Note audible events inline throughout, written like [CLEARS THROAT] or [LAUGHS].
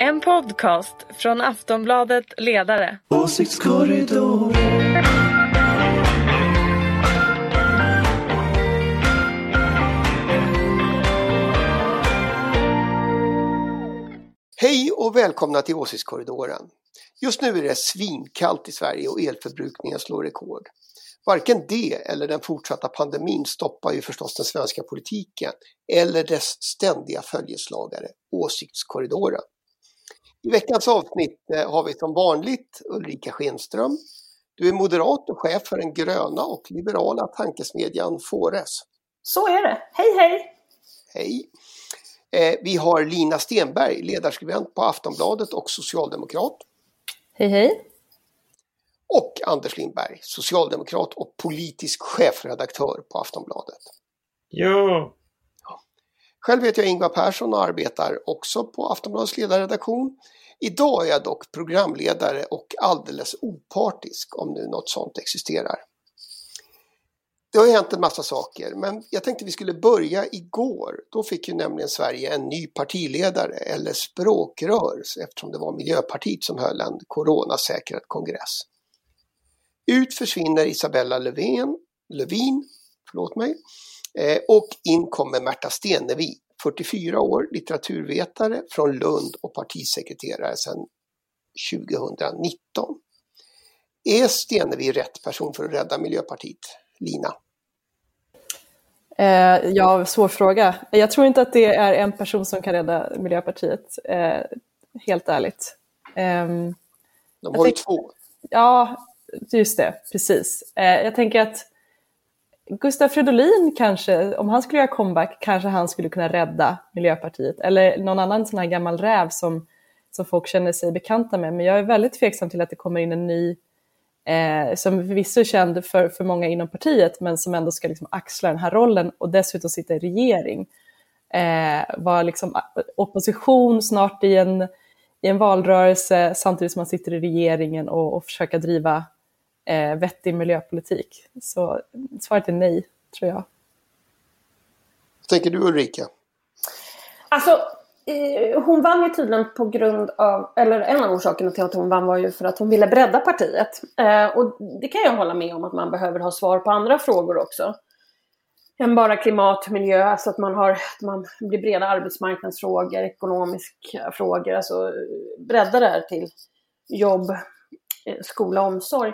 En podcast från Aftonbladet Ledare. Åsiktskorridor. Hej och välkomna till Åsiktskorridoren. Just nu är det svinkallt i Sverige och elförbrukningen slår rekord. Varken det eller den fortsatta pandemin stoppar ju förstås den svenska politiken eller dess ständiga följeslagare, Åsiktskorridoren. I veckans avsnitt eh, har vi som vanligt Ulrika Schenström. Du är moderat och chef för den gröna och liberala tankesmedjan Fores. Så är det. Hej hej! Hej! Eh, vi har Lina Stenberg, ledarskribent på Aftonbladet och socialdemokrat. Hej hej! Och Anders Lindberg, socialdemokrat och politisk chefredaktör på Aftonbladet. Ja. Själv heter jag Ingvar Persson och arbetar också på Aftonbladets ledarredaktion. Idag är jag dock programledare och alldeles opartisk om nu något sånt existerar. Det har hänt en massa saker men jag tänkte vi skulle börja igår. Då fick ju nämligen Sverige en ny partiledare eller språkrör eftersom det var Miljöpartiet som höll en coronasäkrad kongress. Ut försvinner Isabella Lövin, Lövin förlåt mig, eh, och in kommer Märta Stenevi, 44 år, litteraturvetare från Lund och partisekreterare sedan 2019. Är Stenevi rätt person för att rädda Miljöpartiet? Lina? Eh, ja, svår fråga. Jag tror inte att det är en person som kan rädda Miljöpartiet, eh, helt ärligt. Eh, De har ju två. Ja, just det, precis. Eh, jag tänker att Gustaf Fridolin kanske, om han skulle göra comeback, kanske han skulle kunna rädda Miljöpartiet. Eller någon annan sån här gammal räv som, som folk känner sig bekanta med. Men jag är väldigt tveksam till att det kommer in en ny, eh, som förvisso är känd för, för många inom partiet, men som ändå ska liksom axla den här rollen och dessutom sitta i regering. Eh, vara liksom opposition snart i en, i en valrörelse samtidigt som man sitter i regeringen och, och försöka driva eh, vettig miljöpolitik. Så svaret är nej, tror jag. Vad tänker du Ulrika? Alltså, eh, hon vann ju tydligen på grund av, eller en av orsakerna till att hon vann var ju för att hon ville bredda partiet. Eh, och det kan jag hålla med om att man behöver ha svar på andra frågor också. Än bara klimat, miljö, alltså att man, har, att man blir breda arbetsmarknadsfrågor, ekonomiska frågor, alltså bredda det här till jobb, eh, skola och omsorg.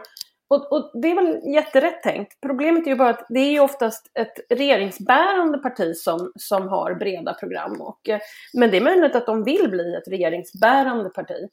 Och, och, det är väl jätterätt tänkt. Problemet är ju bara att det är ju oftast ett regeringsbärande parti som, som har breda program. Och, eh, men det är möjligt att de vill bli ett regeringsbärande parti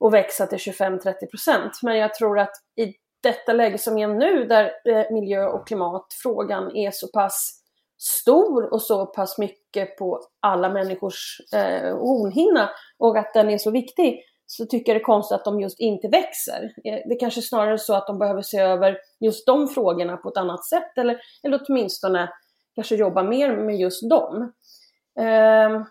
och växa till 25-30 procent. Men jag tror att i detta läge som är nu, där eh, miljö och klimatfrågan är så pass stor och så pass mycket på alla människors eh, hornhinna och att den är så viktig, så tycker jag det är konstigt att de just inte växer. Eh, det är kanske snarare så att de behöver se över just de frågorna på ett annat sätt eller, eller åtminstone kanske jobba mer med just dem. Ehm,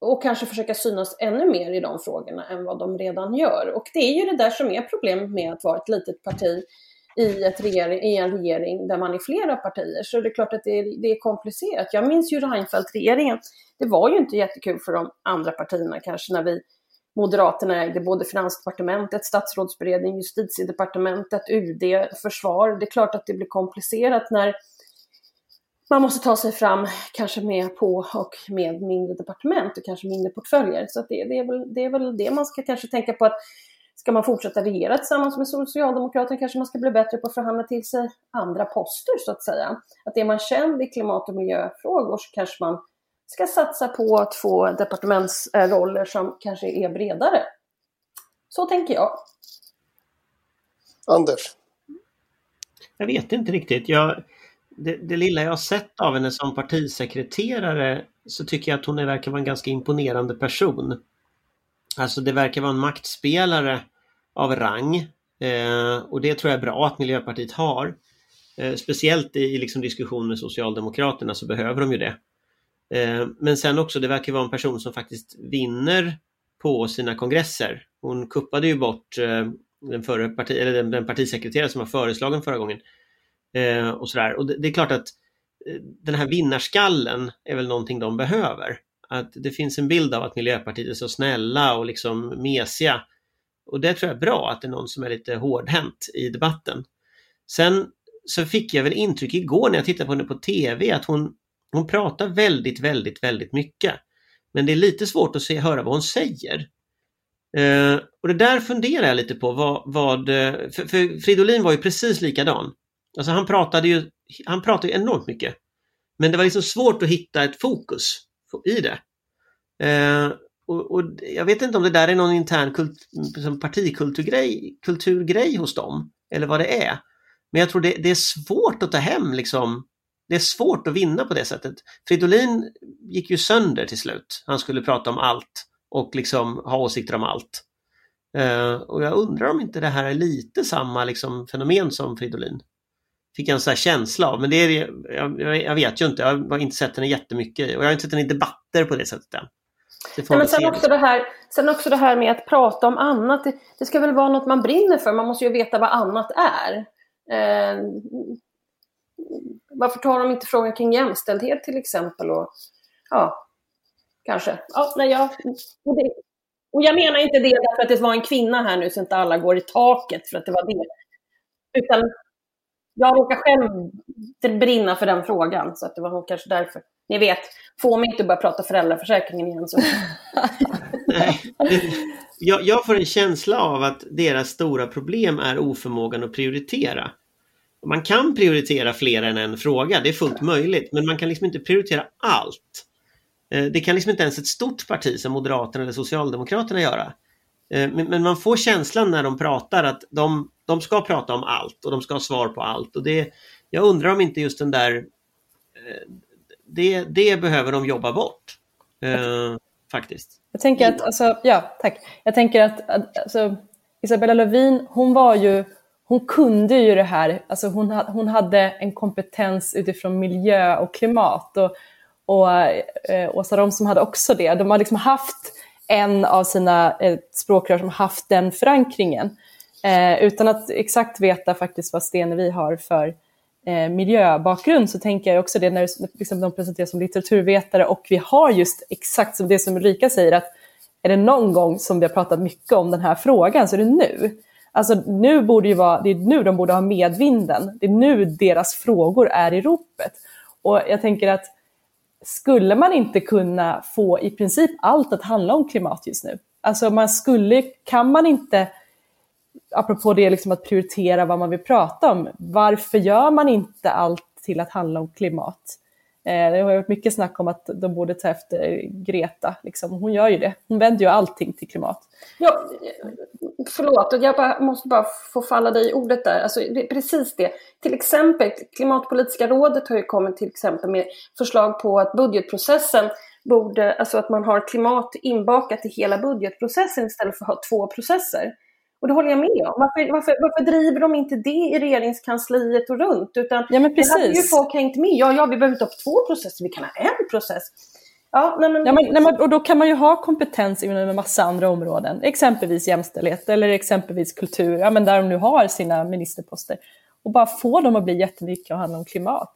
och kanske försöka synas ännu mer i de frågorna än vad de redan gör. Och det är ju det där som är problemet med att vara ett litet parti i, ett regering, i en regering där man är flera partier. Så det är klart att det är, det är komplicerat. Jag minns ju Reinfeldt-regeringen. Det var ju inte jättekul för de andra partierna kanske när vi Moderaterna ägde både Finansdepartementet, Statsrådsberedning, Justitiedepartementet, UD, Försvar. Det är klart att det blir komplicerat när man måste ta sig fram kanske med på och med mindre departement och kanske mindre portföljer. Så det, det, är väl, det är väl det man ska kanske tänka på att ska man fortsätta regera tillsammans med Socialdemokraterna kanske man ska bli bättre på att förhandla till sig andra poster så att säga. Att är man känd i klimat och miljöfrågor så kanske man ska satsa på att få departementsroller som kanske är bredare. Så tänker jag. Anders? Jag vet inte riktigt. Jag, det, det, lilla jag har sett av henne som partisekreterare så tycker jag att hon verkar vara en ganska imponerande person. Alltså det verkar vara en maktspelare av rang eh, och det tror jag är bra att Miljöpartiet har. Eh, speciellt i liksom, diskussion med Socialdemokraterna så behöver de ju det. Eh, men sen också, det verkar vara en person som faktiskt vinner på sina kongresser. Hon kuppade ju bort eh, den, förre parti, eller den, den partisekreterare som var föreslagen förra gången. Eh, och sådär. Och det, det, är klart att eh, den här vinnarskallen är väl någonting de behöver. att det finns en bild av att Miljöpartiet är så snälla och liksom mesiga. Och det tror jag är bra att det är någon som är lite hårdhänt i debatten. Sen så fick jag väl intryck igår när jag tittade på henne på TV att hon, hon pratar väldigt, väldigt, väldigt mycket. Men det är lite svårt att se, höra vad hon säger. Eh, och det där funderar jag lite på vad, vad eh, för, för Fridolin var ju precis likadan. Alltså han pratade ju, han pratade ju enormt mycket. Men det var liksom svårt att hitta ett fokus i det. Eh, och, och, jag vet inte om det där är någon intern kult, partikulturgrej kulturgrej hos dem, eller vad det är. Men jag tror det, det, är svårt att ta hem liksom. Det är svårt att vinna på det sättet. Fridolin gick ju sönder till slut. Han skulle prata om allt och liksom ha åsikter om allt. Uh, och jag undrar om inte det här är lite samma liksom, fenomen som Fridolin. Fick jag en sån här känsla av, men det är jag, jag, vet ju inte. Jag har inte sett henne jättemycket och jag har inte sett henne i debatter på det sättet än. Nej, men sen, också det här, sen också det här med att prata om annat. Det, det, ska väl vara något man brinner för. Man måste ju veta vad annat är. Eh, varför tar de inte frågan kring jämställdhet till exempel? Och, ja, kanske. Ja, nej, ja, och, det, och jag menar inte det därför att det var en kvinna här nu så inte alla går i taket för att det var det. Utan jag råkar själv brinna för den frågan så att det var nog kanske därför. Ni vet, få mig inte börja prata föräldraförsäkringen igen. Så. [LAUGHS] Nej, jag, jag får en känsla av att deras stora problem är oförmågan att prioritera. Man kan prioritera fler än en fråga, det är fullt möjligt, men man kan liksom inte prioritera allt. Eh, det kan liksom inte ens ett stort parti som Moderaterna eller Socialdemokraterna göra. Eh, men man får känslan när de pratar att de, de ska prata om allt och de ska ha svar på allt. Och det, jag undrar om inte just den där... Eh, det, det behöver de jobba bort. faktiskt. Jag tänker att, alltså, ja tack. Jag tänker att alltså, Isabella Lövin, hon var ju hon kunde ju det här, alltså hon, hon hade en kompetens utifrån miljö och klimat. Och, och eh, Åsa Romson hade också det. De har liksom haft en av sina eh, språkrör som haft den förankringen. Eh, utan att exakt veta faktiskt vad Stenevi har för eh, miljöbakgrund så tänker jag också det när liksom, de presenteras som litteraturvetare och vi har just exakt som det som Ulrika säger att är det någon gång som vi har pratat mycket om den här frågan så är det nu. Alltså nu borde ju vara, det är nu de borde ha medvinden. Det är nu deras frågor är i ropet. Och jag tänker att skulle man inte kunna få i princip allt att handla om klimat just nu? Alltså man skulle, kan man inte, apropå det liksom att prioritera vad man vill prata om, varför gör man inte allt till att handla om klimat? Eh, det har varit mycket snack om att de borde ta efter Greta. Liksom. Hon gör ju det. Hon vänder ju allting till klimat. Ja, förlåt, jag bara, måste bara få falla dig i ordet där. Alltså, det precis det. Till exempel, Klimatpolitiska rådet har ju kommit till exempel med förslag på att budgetprocessen borde, alltså att man har klimat inbakat i hela budgetprocessen istället för att ha två processer. Och det håller jag med om. Varför, varför, varför driver de inte det i regeringskansliet och runt? Utan ja, men precis. Det hade ju folk hängt med. Ja, ja, vi behöver inte ha två processer, vi kan ha en process. Ja, nej, men... Ja, men, nej, och då kan man ju ha kompetens inom en massa andra områden, exempelvis jämställdhet eller exempelvis kultur, ja, men där de nu har sina ministerposter. Och bara få dem att bli jättemycket och handla om klimat.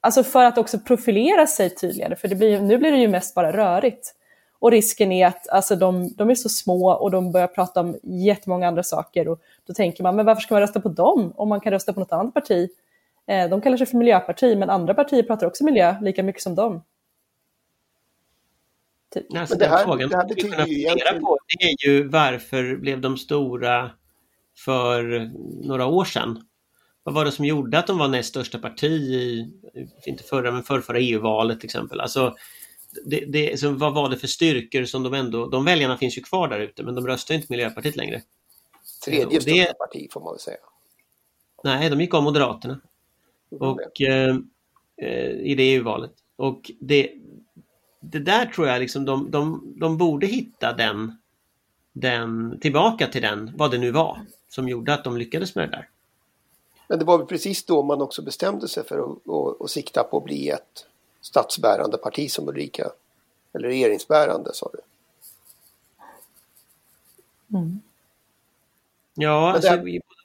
Alltså för att också profilera sig tydligare, för det blir, nu blir det ju mest bara rörigt. Och risken är att alltså, de, de är så små och de börjar prata om jättemånga andra saker. Och då tänker man, men varför ska man rösta på dem om man kan rösta på något annat parti? Eh, de kallar sig för miljöparti, men andra partier pratar också miljö lika mycket som dem. Typ. Alltså, det här, frågan det här betyder ju egentligen... på det är ju varför blev de stora för några år sedan? Vad var det som gjorde att de var näst största parti i, inte förra men förra EU-valet till exempel? Alltså, det, det, så vad var det för styrkor som de ändå, de väljarna finns ju kvar där ute men de röstar inte Miljöpartiet längre. Tredje största parti får man väl säga. Nej, de gick av Moderaterna. Och, eh, eh, I det EU-valet. Och det, det där tror jag liksom de, de, de borde hitta den, den, tillbaka till den, vad det nu var, som gjorde att de lyckades med det där. Men det var väl precis då man också bestämde sig för att, att, att sikta på att bli ett statsbärande parti som Ulrika, eller regeringsbärande sa du? Mm. Ja, alltså,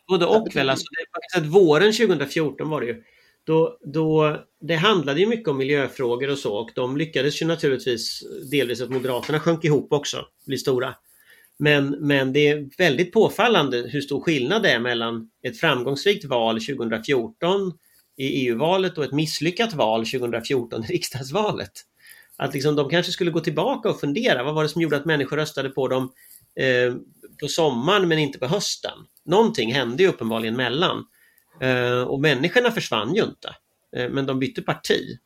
både och väl. Alltså, det, våren 2014 var det ju. Då då, då, det handlade ju mycket om miljöfrågor och så och de lyckades ju naturligtvis delvis att Moderaterna sjönk ihop också, bli stora. Men, men det är väldigt påfallande hur stor skillnad det är mellan ett framgångsrikt val 2014 i EU-valet och ett misslyckat val 2014 i [LAUGHS] riksdagsvalet. Att liksom de kanske skulle gå tillbaka och fundera, vad var det som gjorde att människor röstade på dem eh, på sommaren men inte på hösten? Någonting hände ju uppenbarligen mellan. Eh, och människorna försvann ju inte, eh, men de bytte parti.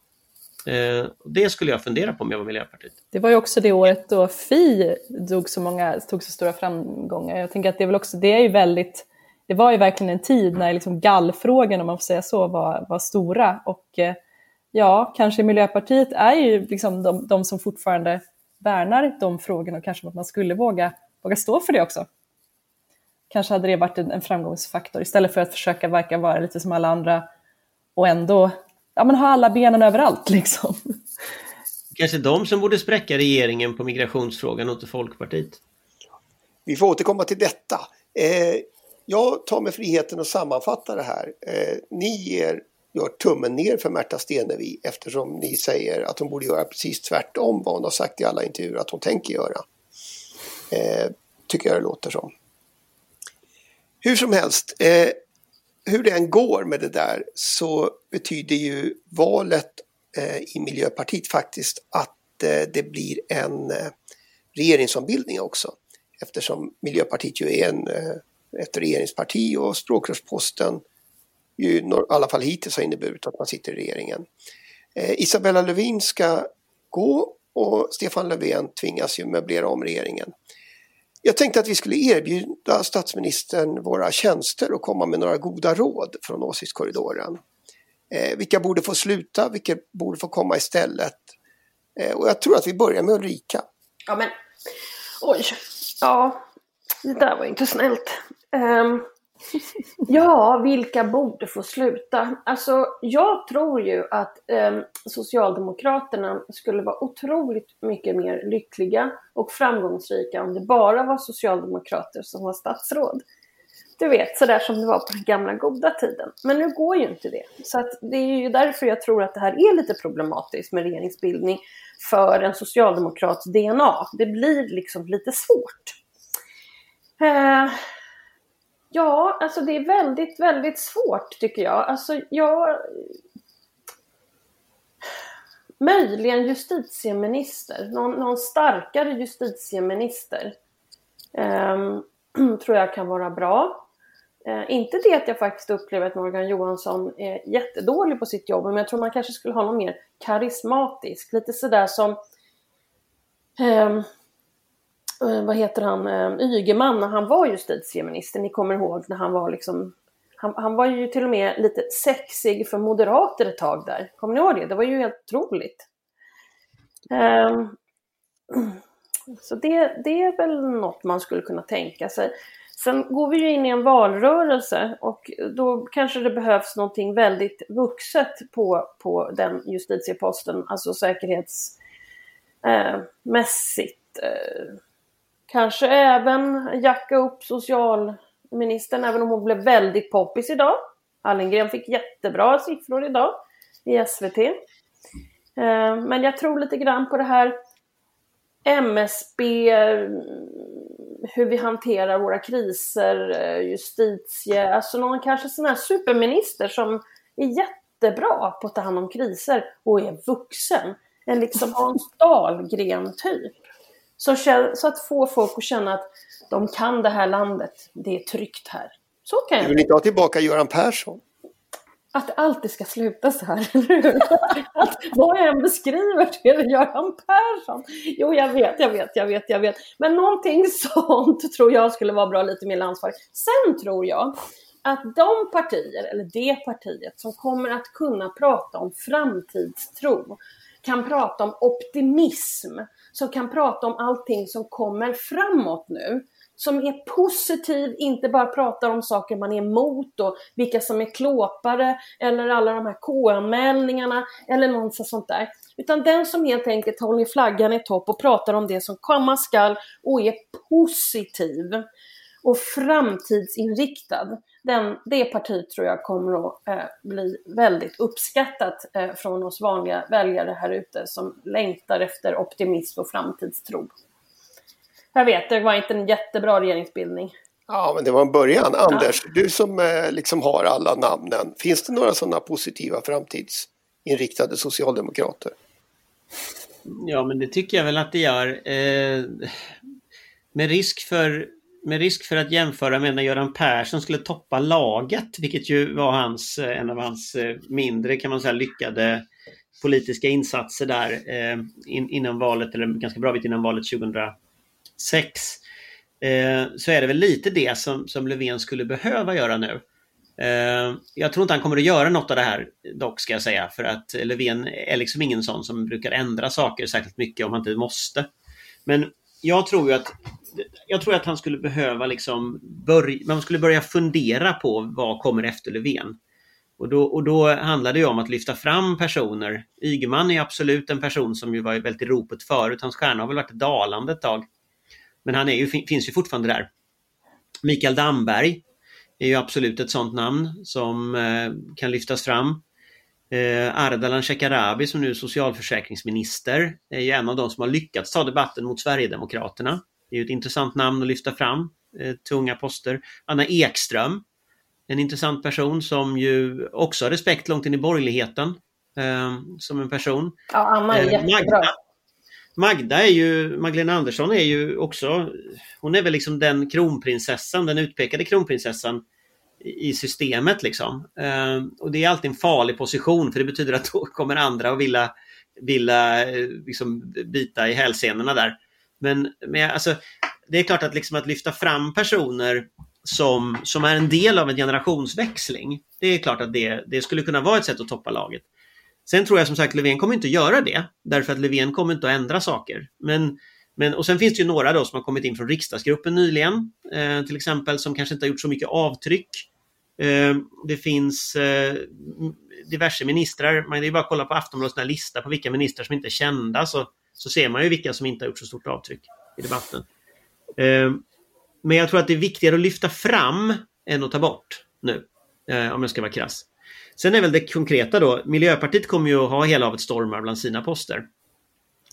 Eh, det skulle jag fundera på om jag var Miljöpartiet. Det var ju också det året då Fi tog så, många, tog så stora framgångar. Jag tänker att det är väl också, det är ju väldigt, det var ju verkligen en tid när liksom gallfrågorna, om man får säga så, var, var stora. Och ja, kanske Miljöpartiet är ju liksom de, de som fortfarande värnar de frågorna och kanske att man skulle våga, våga stå för det också. Kanske hade det varit en, en framgångsfaktor istället för att försöka verka vara lite som alla andra och ändå ja, men ha alla benen överallt [LAUGHS] liksom. Kanske de som borde spräcka regeringen på migrationsfrågan och inte Folkpartiet. Vi får återkomma till detta. Eh, jag tar mig friheten att sammanfatta det här. Eh, ni ger, gör tummen ner för Märta Stenevi eftersom ni säger att hon borde göra precis tvärtom vad hon har sagt i alla intervjuer att hon tänker göra. Eh, tycker jag det låter som. Hur som helst, eh, hur det än går med det där så betyder ju valet eh, i Miljöpartiet faktiskt att eh, det blir en eh, regeringsombildning också. Eftersom Miljöpartiet ju är en, eh, ett regeringsparti och språkrörsposten ju i alla fall hittills har inneburit att man sitter i regeringen. Eh, Isabella Lövin ska gå och Stefan Löfven tvingas ju möblera om regeringen. Jag tänkte att vi skulle erbjuda statsministern våra tjänster och komma med några goda råd från åsiktskorridoren. Eh, vilka borde få sluta, vilka borde få komma istället? Eh, och jag tror att vi börjar med Ulrika. Ja men, oj, ja, det där var inte snällt. Um, ja, vilka borde få sluta? Alltså, jag tror ju att um, Socialdemokraterna skulle vara otroligt mycket mer lyckliga och framgångsrika om det bara var socialdemokrater som var statsråd. Du vet, sådär som det var på den gamla goda tiden. Men nu går ju inte det. Så att det är ju därför jag tror att det här är lite problematiskt med regeringsbildning för en socialdemokrats DNA. Det blir liksom lite svårt. Eh, ja, alltså det är väldigt, väldigt svårt tycker jag. Alltså jag... Möjligen justitieminister, någon, någon starkare justitieminister. Eh, [CLEARS THROAT] tror jag kan vara bra. Eh, inte det att jag faktiskt upplever att Morgan Johansson är jättedålig på sitt jobb, men jag tror man kanske skulle ha någon mer karismatisk. Lite sådär som, eh, Eh, vad heter han, eh, Ygeman när han var justitieminister. Ni kommer ihåg när han var liksom, han, han, var ju till och med lite sexig för moderater ett tag där. Kommer ni ihåg det? Det var ju helt otroligt. Um, så det, det är väl något man skulle kunna tänka sig. Sen går vi ju in i en valrörelse och då kanske det behövs någonting väldigt vuxet på, på den justitieposten, alltså säkerhetsmässigt. Eh, eh, kanske även jacka upp socialministern, även om hon blev väldigt poppis idag. Hallengren fick jättebra siffror idag i SVT. Eh, men jag tror lite grann på det här MSB, hur vi hanterar våra kriser, eh, justitie, alltså någon kanske sån här superminister som är jättebra på att ta hand om kriser och är vuxen. En liksom Hans Dahlgren-typ. Så, så att få folk att känna att de kan det här landet, det är tryggt här. Så kan jag. Du vill inte ha tillbaka Göran Persson? att det alltid ska sluta så här? [LAUGHS] Att vad jag än beskriver så är det Göran Persson. Jo, jag vet, jag vet, jag vet, jag vet. Men någonting [LAUGHS] sånt tror jag skulle vara bra lite mer landsvarigt. Sen tror jag att de partier, eller det partiet, som kommer att kunna prata om framtidstro, kan prata om optimism, som kan prata om allting som kommer framåt nu, som är positiv, inte bara pratar om saker man är emot och vilka som är klåpare eller alla de här K-anmälningarna eller något sånt där. Utan den som helt enkelt håller flaggan i topp och pratar om det som komma skall och är positiv. och framtidsinriktad. Den, det partiet tror jag kommer att eh, bli väldigt uppskattat eh, från oss vanliga väljare här ute som längtar efter optimism och framtidstro. Jag vet, det var inte en jättebra regeringsbildning. Ja, men det var en början. Anders, ja. du som eh, liksom har alla namnen. Finns det några sådana positiva framtidsinriktade socialdemokrater? Ja, men det tycker jag väl att det gör. Eh, med, risk för, med risk för att jämföra med när Göran Persson skulle toppa laget, vilket ju var hans, eh, en av hans eh, mindre, kan man säga, lyckade politiska insatser där eh, in, innan valet, eller ganska bra bit innan valet 2006 eh, så är det väl lite det som, som Löfven skulle behöva göra nu. Eh, jag tror inte han kommer att göra något av det här dock ska jag säga för att Löfven är liksom ingen sån som brukar ändra saker särskilt mycket om han inte måste. Men jag tror ju att jag tror att han skulle behöva liksom börja, man skulle börja fundera på vad kommer efter Löfven. Och då, och då handlar det ju om att lyfta fram personer. Ygeman är absolut en person som ju var väldigt i ropet förut. Hans stjärna har väl varit dalande ett tag. Men han är ju, finns ju fortfarande där. Mikael Damberg är ju absolut ett sådant namn som eh, kan lyftas fram. Eh, Ardalan Shekarabi som nu är socialförsäkringsminister är ju en av de som har lyckats ta debatten mot Sverigedemokraterna. Det är ju ett intressant namn att lyfta fram. Eh, tunga poster. Anna Ekström. En intressant person som ju också har respekt långt in i borgerligheten. Eh, som en person. Ja, Anna är eh, jättebra. Magda, Magda är ju, Magdalena Andersson är ju också, hon är väl liksom den kronprinsessan, den utpekade kronprinsessan i systemet liksom. Ehm, och det är alltid en farlig position för det betyder att då kommer andra att vilja, vilja eh, liksom bita i hälsenorna där. Men, men alltså, det är klart att, liksom att lyfta fram personer som, som är en del av en generationsväxling. Det är klart att det, det skulle kunna vara ett sätt att toppa laget. Sen tror jag som sagt Löfven kommer inte att göra det därför att Löfven kommer inte att ändra saker. Men, men, och sen finns det ju några då som har kommit in från riksdagsgruppen nyligen, eh, till exempel som kanske inte har gjort så mycket avtryck. Ehm, det finns eh, diverse ministrar, man är bara att kolla på Aftonbladets lista på vilka ministrar som inte är kända så, så ser man ju vilka som inte har gjort så stort avtryck i debatten. Ehm, men jag tror att det är viktigare att lyfta fram än att ta bort nu, eh, om jag ska vara krass. Sen är väl det konkreta då, Miljöpartiet kommer ju att ha hela havet stormar bland sina poster.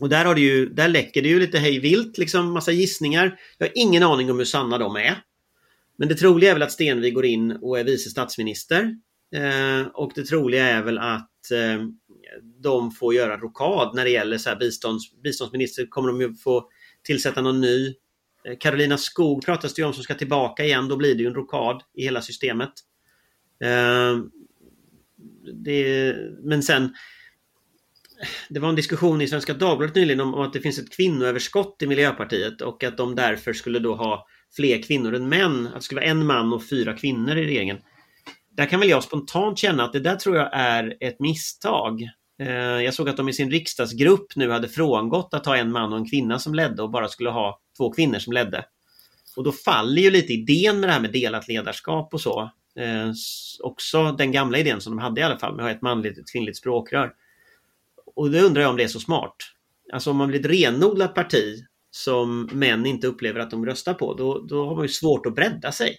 Och där, har det ju, där läcker det ju lite hejvilt, liksom massa gissningar. Jag har ingen aning om hur sanna de är. Men det troliga är väl att Stenvig går in och är vice statsminister. Eh, och det troliga är väl att eh, de får göra rokad när det gäller så här bistånds, biståndsminister. Kommer de ju få tillsätta någon ny. Eh, Carolina Skog pratas det ju om som ska tillbaka igen. Då blir det ju en rokad i hela systemet. Eh, det, men sen det var en diskussion i Svenska Dagbladet nyligen om, att det finns ett kvinnoöverskott i Miljöpartiet och att de därför skulle då ha fler kvinnor än män. Att det skulle vara en man och fyra kvinnor i regeringen. Där kan väl jag spontant känna att det där tror jag är ett misstag. Eh, jag såg att de i sin riksdagsgrupp nu hade frångått att ha en man och en kvinna som ledde och bara skulle ha två kvinnor som ledde. Och då faller ju lite idén med det här med delat ledarskap och så. Eh, också den gamla idén som de hade i alla fall med att ha ett manligt och ett kvinnligt språkrör. Och det undrar jag om det är så smart. Alltså om man blir ett renodlat parti som män inte upplever att de röstar på, då, då har man ju svårt att bredda sig.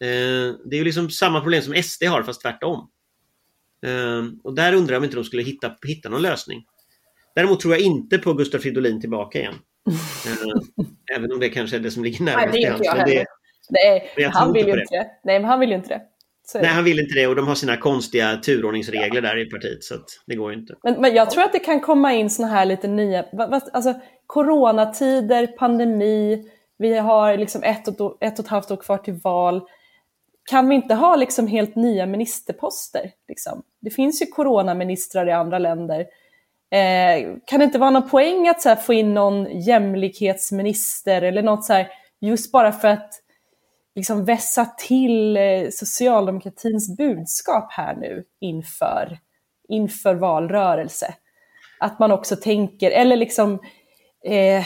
Eh, det är ju liksom samma problem som SD har fast tvärtom. Eh, och där undrar jag om inte de skulle hitta, hitta någon lösning. Däremot tror jag inte på Gustav Fridolin tillbaka igen. Eh, även om det kanske är det som ligger närmast till hands. Nej, han vill inte det. Nej, men han vill ju inte det. Nej, han vill inte det och de har sina konstiga turordningsregler ja. där i partiet så det går ju inte. Men, men jag tror att det kan komma in såna här lite nya, alltså coronatider, pandemi, vi har liksom ett och, ett och ett halvt år kvar till val. Kan vi inte ha liksom helt nya ministerposter? Liksom? Det finns ju coronaministrar i andra länder. Eh, kan det inte vara någon poäng att här, få in någon jämlikhetsminister eller något så här, just bara för att liksom vässa till eh, socialdemokratins budskap här nu inför, inför valrörelse. Att man också tänker, eller liksom, eh,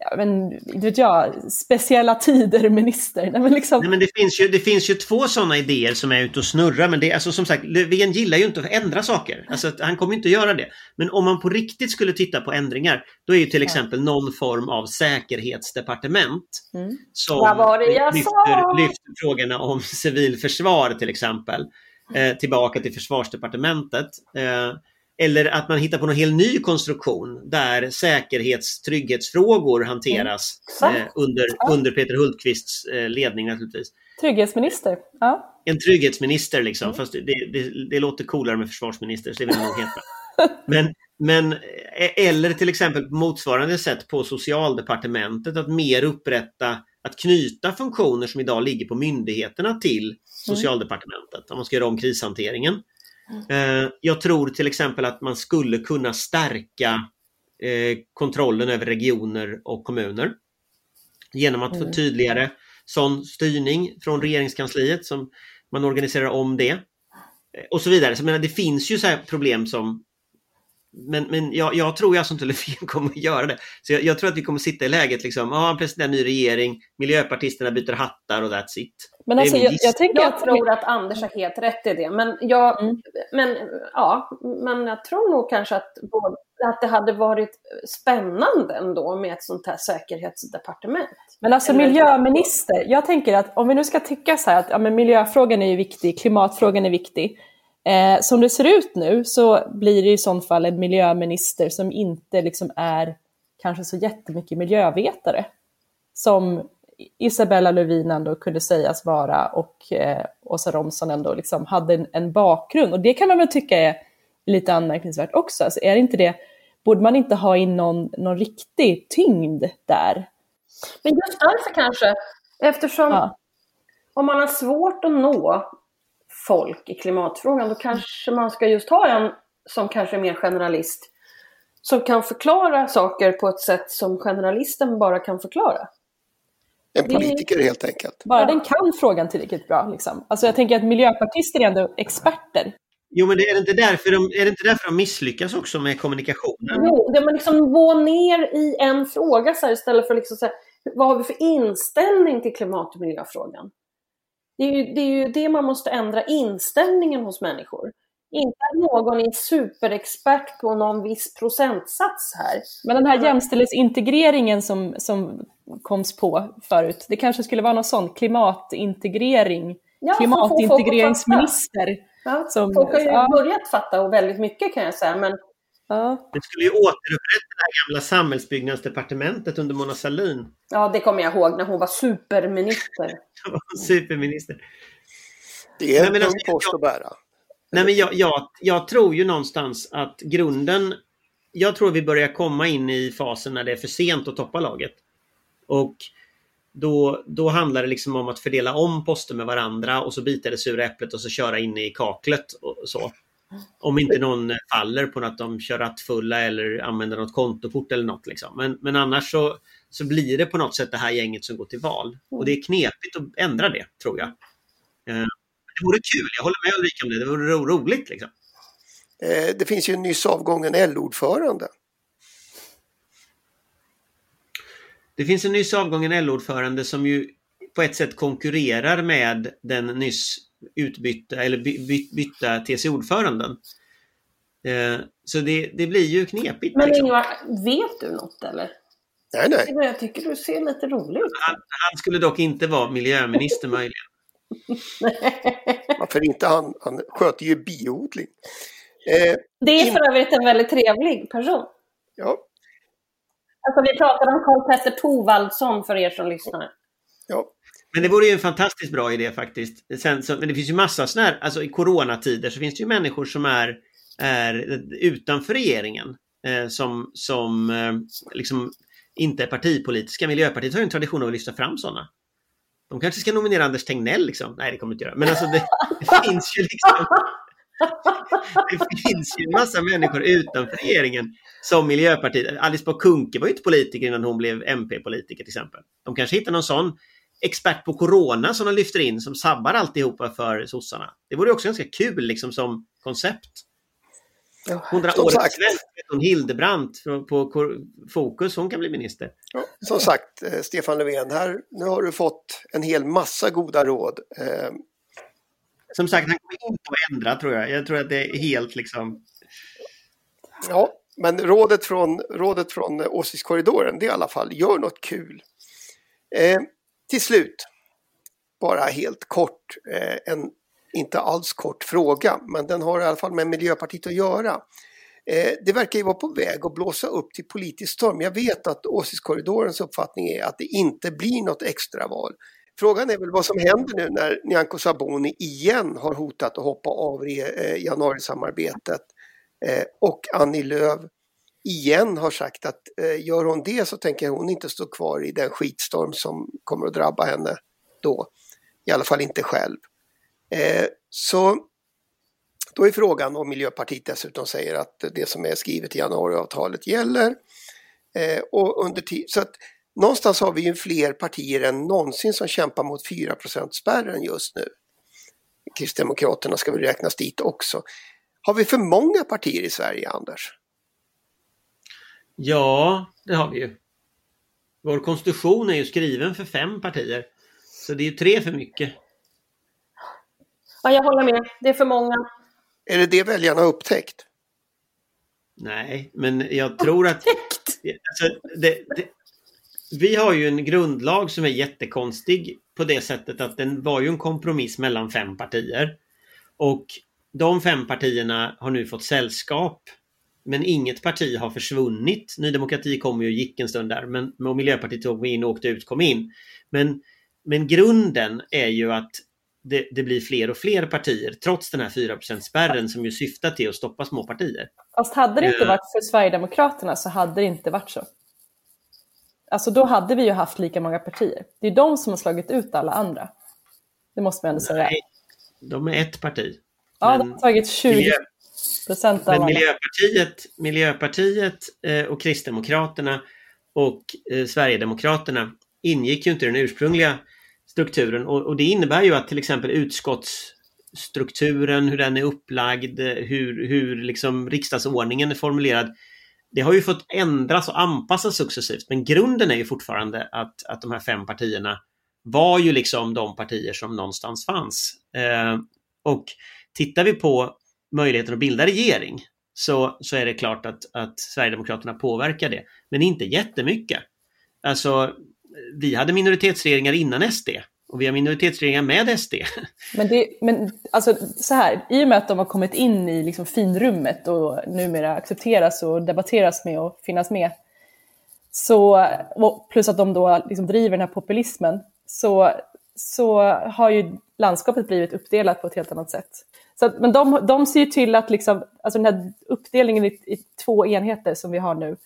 ja, men, vet jag, speciella tider-minister. Nej, men liksom... Nej, men det, finns ju, det finns ju två sådana idéer som är ute och snurrar. Men det, alltså, som sagt, Löfven gillar ju inte att ändra saker. Alltså, han kommer inte att göra det. Men om man på riktigt skulle titta på ändringar, då är ju till exempel någon form av säkerhetsdepartement Mm. som lyfter, lyfter frågorna om civilförsvar till exempel eh, tillbaka till försvarsdepartementet. Eh, eller att man hittar på någon helt ny konstruktion där säkerhets trygghetsfrågor hanteras Exakt. eh, under, under Peter Hultqvists eh, ledning naturligtvis. Trygghetsminister. Ja. En trygghetsminister liksom, Mm. fast det, det, det låter coolare med försvarsminister, så det vill nog heta. [LAUGHS] Men, men, eh, eller till exempel på motsvarande sätt på socialdepartementet att mer upprätta, att knyta funktioner som idag ligger på myndigheterna till socialdepartementet om man ska göra om krishanteringen. Eh, Jag tror till exempel att man skulle kunna stärka eh, kontrollen över regioner och kommuner genom att få Mm. tydligare sån styrning från regeringskansliet som man organiserar om det. Eh, Och så vidare. Så jag menar, det finns ju så problem som men, men jag, jag tror alltså inte Löfven kommer att göra det. Så jag, jag tror att vi kommer sitta i läget liksom, ja, han presenterar en ny regering, miljöpartisterna byter hattar och that's it. Men alltså, jag, jag tänker Jag att... tror att Anders har helt rätt i det. Men jag, Mm. men, ja, men jag tror nog kanske att, både- att det hade varit spännande ändå med ett sånt här säkerhetsdepartement. Men alltså Eller- miljöminister, jag tänker att om vi nu ska tycka så här att ja, men miljöfrågan är ju viktig, klimatfrågan är viktig. Eh, som det ser ut nu så blir det i sånt fall en miljöminister som inte liksom är kanske så jättemycket miljövetare. Som Isabella Lövin ändå kunde sägas vara och eh, Åsa Romson ändå liksom hade en, en bakgrund. Och det kan man väl tycka är lite anmärkningsvärt också. Alltså är det inte det, borde man inte ha in någon, någon riktig tyngd där? Men just därför kanske, eftersom Ja. om man har svårt att nå folk i klimatfrågan, då kanske man ska just ha en som kanske är mer generalist, som kan förklara saker på ett sätt som generalisten bara kan förklara. En politiker helt enkelt. Bara den kan frågan tillräckligt bra. Liksom. Alltså jag tänker att miljöpartister är ändå experter. Jo, men det är, det inte därför de, är det inte därför de misslyckas också med kommunikationen? Jo, det man liksom gå ner i en fråga så här, istället för liksom så här, vad har vi för inställning till klimat och miljöfrågan? Det är, ju, det är ju det man måste ändra, inställningen hos människor. Inte att någon är superexpert på någon viss procentsats här. Men den här jämställdhetsintegreringen som, som koms på förut, det kanske skulle vara någon sån klimatintegrering, Ja, klimatintegreringsminister. Ja, Som- folk har ju ja. börjat fatta och väldigt mycket kan jag säga, men Ja. Det skulle ju återupprätta det här gamla samhällsbyggnadsdepartementet under Mona Sahlin. ja, det kommer jag ihåg när hon var superminister. [LAUGHS] Superminister. Det är Nej, en tung alltså, post jag- att bära. Nej, men jag, jag, jag tror ju någonstans att grunden... Jag tror vi börjar komma in i fasen när det är för sent att toppa laget. Och då, då handlar det liksom om att fördela om poster med varandra och så bita det sura äpplet och så köra in i kaklet och så. Om inte någon faller på att de kör rattfulla eller använder något kontokort eller något. Liksom. Men, men annars så, så blir det på något sätt det här gänget som går till val. Och det är knepigt att ändra det, tror jag. Eh, Det vore kul, jag håller med Ulrika om det. Det vore ro- roligt. Liksom. Eh, Det finns ju en nyss avgången LO-ordförande. Det finns en nyss avgången LO-ordförande som ju på ett sätt konkurrerar med den nyss utbytta eller by, by, bytta TCO-ordföranden. Eh, så det, det blir ju knepigt. Men liksom. Ingvar, vet du något eller? Nej, nej. Jag tycker du ser lite rolig ut. han, han skulle dock inte vara miljöminister möjligen. [LAUGHS] Varför inte? Han, han sköter ju biodling. Eh, Det är för övrigt en väldigt trevlig person. ja, Alltså vi pratar om Karl Petter Thorwaldsson för er som lyssnar. ja. Men det vore ju en fantastiskt bra idé faktiskt. Sen, så, men det finns ju massa sådana här, alltså i coronatider så finns det ju människor som är, är utanför regeringen. Eh, som som eh, liksom inte är partipolitiska. Miljöpartiet har ju en tradition av att lyfta fram sådana. De kanske ska nominera Anders Tegnell liksom. Nej, det kommer inte göra. Men alltså det, det [LAUGHS] finns ju liksom... Det finns ju en massa människor utanför regeringen som Miljöpartiet. Alice Bah Kuhnke var ju inte politiker innan hon blev MP-politiker till exempel. De kanske hittar någon sån expert på corona som de lyfter in som sabbar alltihopa för sossarna. Det vore också ganska kul liksom som koncept. Drar Som årets sagt. svensk, hon Hildebrandt på Fokus, hon kan bli minister. Ja, som sagt, eh, Stefan Löfven, här, nu har du fått en hel massa goda råd. Eh, Som sagt, han kommer inte att ändra tror jag. Jag tror att det är helt liksom... Ja, men rådet från, rådet från eh, Åsiktskorridoren det är i alla fall, gör något kul. Eh, till slut, bara helt kort, eh, en inte alls kort fråga, men den har i alla fall med Miljöpartiet att göra. Eh, det verkar ju vara på väg att blåsa upp till politisk storm. Jag vet att Åsiktskorridorens uppfattning är att det inte blir något extraval. Frågan är väl vad som händer nu när Nyamko Sabuni igen har hotat att hoppa av eh, januarisamarbetet eh, och Annie Lööf igen har sagt att eh, gör hon det så tänker hon inte stå kvar i den skitstorm som kommer att drabba henne då. I alla fall inte själv. Eh, så då är frågan om Miljöpartiet dessutom säger att det som är skrivet i januariavtalet gäller. Eh, och under så att någonstans har vi ju fler partier än någonsin som kämpar mot 4 spärren just nu. Kristdemokraterna ska väl räknas dit också. Har vi för många partier i Sverige, Anders? Ja, det har vi ju. Vår konstitution är ju skriven för fem partier. Så det är ju tre för mycket. Ja, jag håller med. Det är för många. Är det det väljarna har upptäckt? Nej, men jag tror att... Alltså, det, det, vi har ju en grundlag som är jättekonstig på det sättet att den var ju en kompromiss mellan fem partier. Och de fem partierna har nu fått sällskap. Men inget parti har försvunnit. Ny Demokrati kom ju och gick en stund där. Men och Miljöpartiet tog in, åkte ut, kom in. Men, men grunden är ju att det, det blir fler och fler partier trots den här 4% spärren som ju syftar till att stoppa små partier. Fast hade det inte Ja. varit för Sverigedemokraterna så hade det inte varit så. Alltså då hade vi ju haft lika många partier. Det är de som har slagit ut alla andra. Det måste man ändå säga. Nej, de är ett parti. Ja, de har tagit 20 Miljö, procent av men. Miljöpartiet, Miljöpartiet eh, och Kristdemokraterna och eh, Sverigedemokraterna ingick ju inte i den ursprungliga strukturen och, och det innebär ju att till exempel utskottsstrukturen, hur den är upplagd, hur, hur liksom riksdagsordningen är formulerad. Det har ju fått ändras och anpassas successivt men grunden är ju fortfarande att, att de här fem partierna var ju liksom de partier som någonstans fanns. Eh, och tittar vi på möjligheten att bilda regering så, så är det klart att, att Sverigedemokraterna påverkar det. Men inte jättemycket. Alltså, vi hade minoritetsregeringar innan SD och vi har minoritetsregeringar med SD. [LAUGHS] Men, det, men alltså, så här, i och med att de har kommit in i liksom finrummet och numera accepteras och debatteras med och finnas med, så, plus att de då liksom driver den här populismen, så, så har ju landskapet blivit uppdelat på ett helt annat sätt. Så att, men de, de ser ju till att liksom, alltså den här uppdelningen i, i två enheter som vi har nu,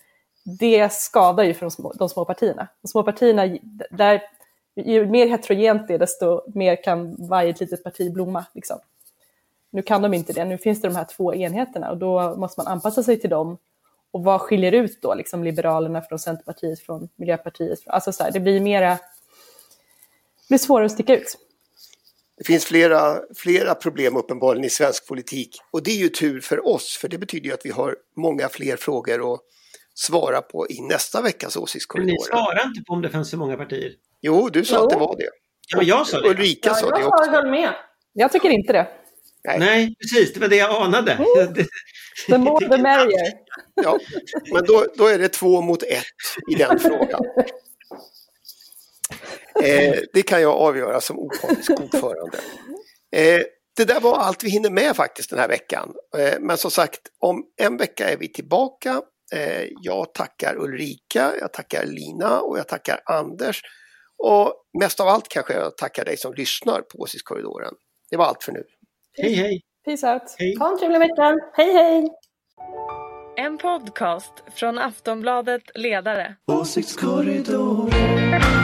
det skadar ju för de små, de små partierna. De små partierna, där, ju mer heterogent det är, desto mer kan varje litet parti blomma. Liksom. Nu kan de inte det, nu finns det de här två enheterna och då måste man anpassa sig till dem. Och vad skiljer ut då, liksom Liberalerna från Centerpartiet, från Miljöpartiet? Alltså så här, det blir mera, det blir svårare att sticka ut. Det finns flera, flera problem uppenbarligen i svensk politik och det är ju tur för oss för det betyder ju att vi har många fler frågor att svara på i nästa veckas Men ni åsiktskorridorer. svarar inte på om det fanns så många partier. Jo, du sa Jo. att det var det. Ja, men jag sa det. Ulrika Ja, sa det jag också. höll med. Jag tycker inte det. Nej, precis. Det var det jag anade. [LAUGHS] Det- The more the [LAUGHS] merrier. Ja, men då, då är det två mot ett i den [LAUGHS] frågan. Eh, det kan jag avgöra som opartisk ordförande. Eh, det där var allt vi hinner med faktiskt den här veckan. Eh, men som sagt, om en vecka är vi tillbaka. Jag tackar Ulrika, jag tackar Lina och jag tackar Anders. Och mest av allt kanske jag tackar dig som lyssnar på Åsiktskorridoren. Det var allt för nu. Hej, hej. Peace out. hej. Ha en trevlig vecka. Hej hej! En podcast från Aftonbladet Ledare. Åsiktskorridoren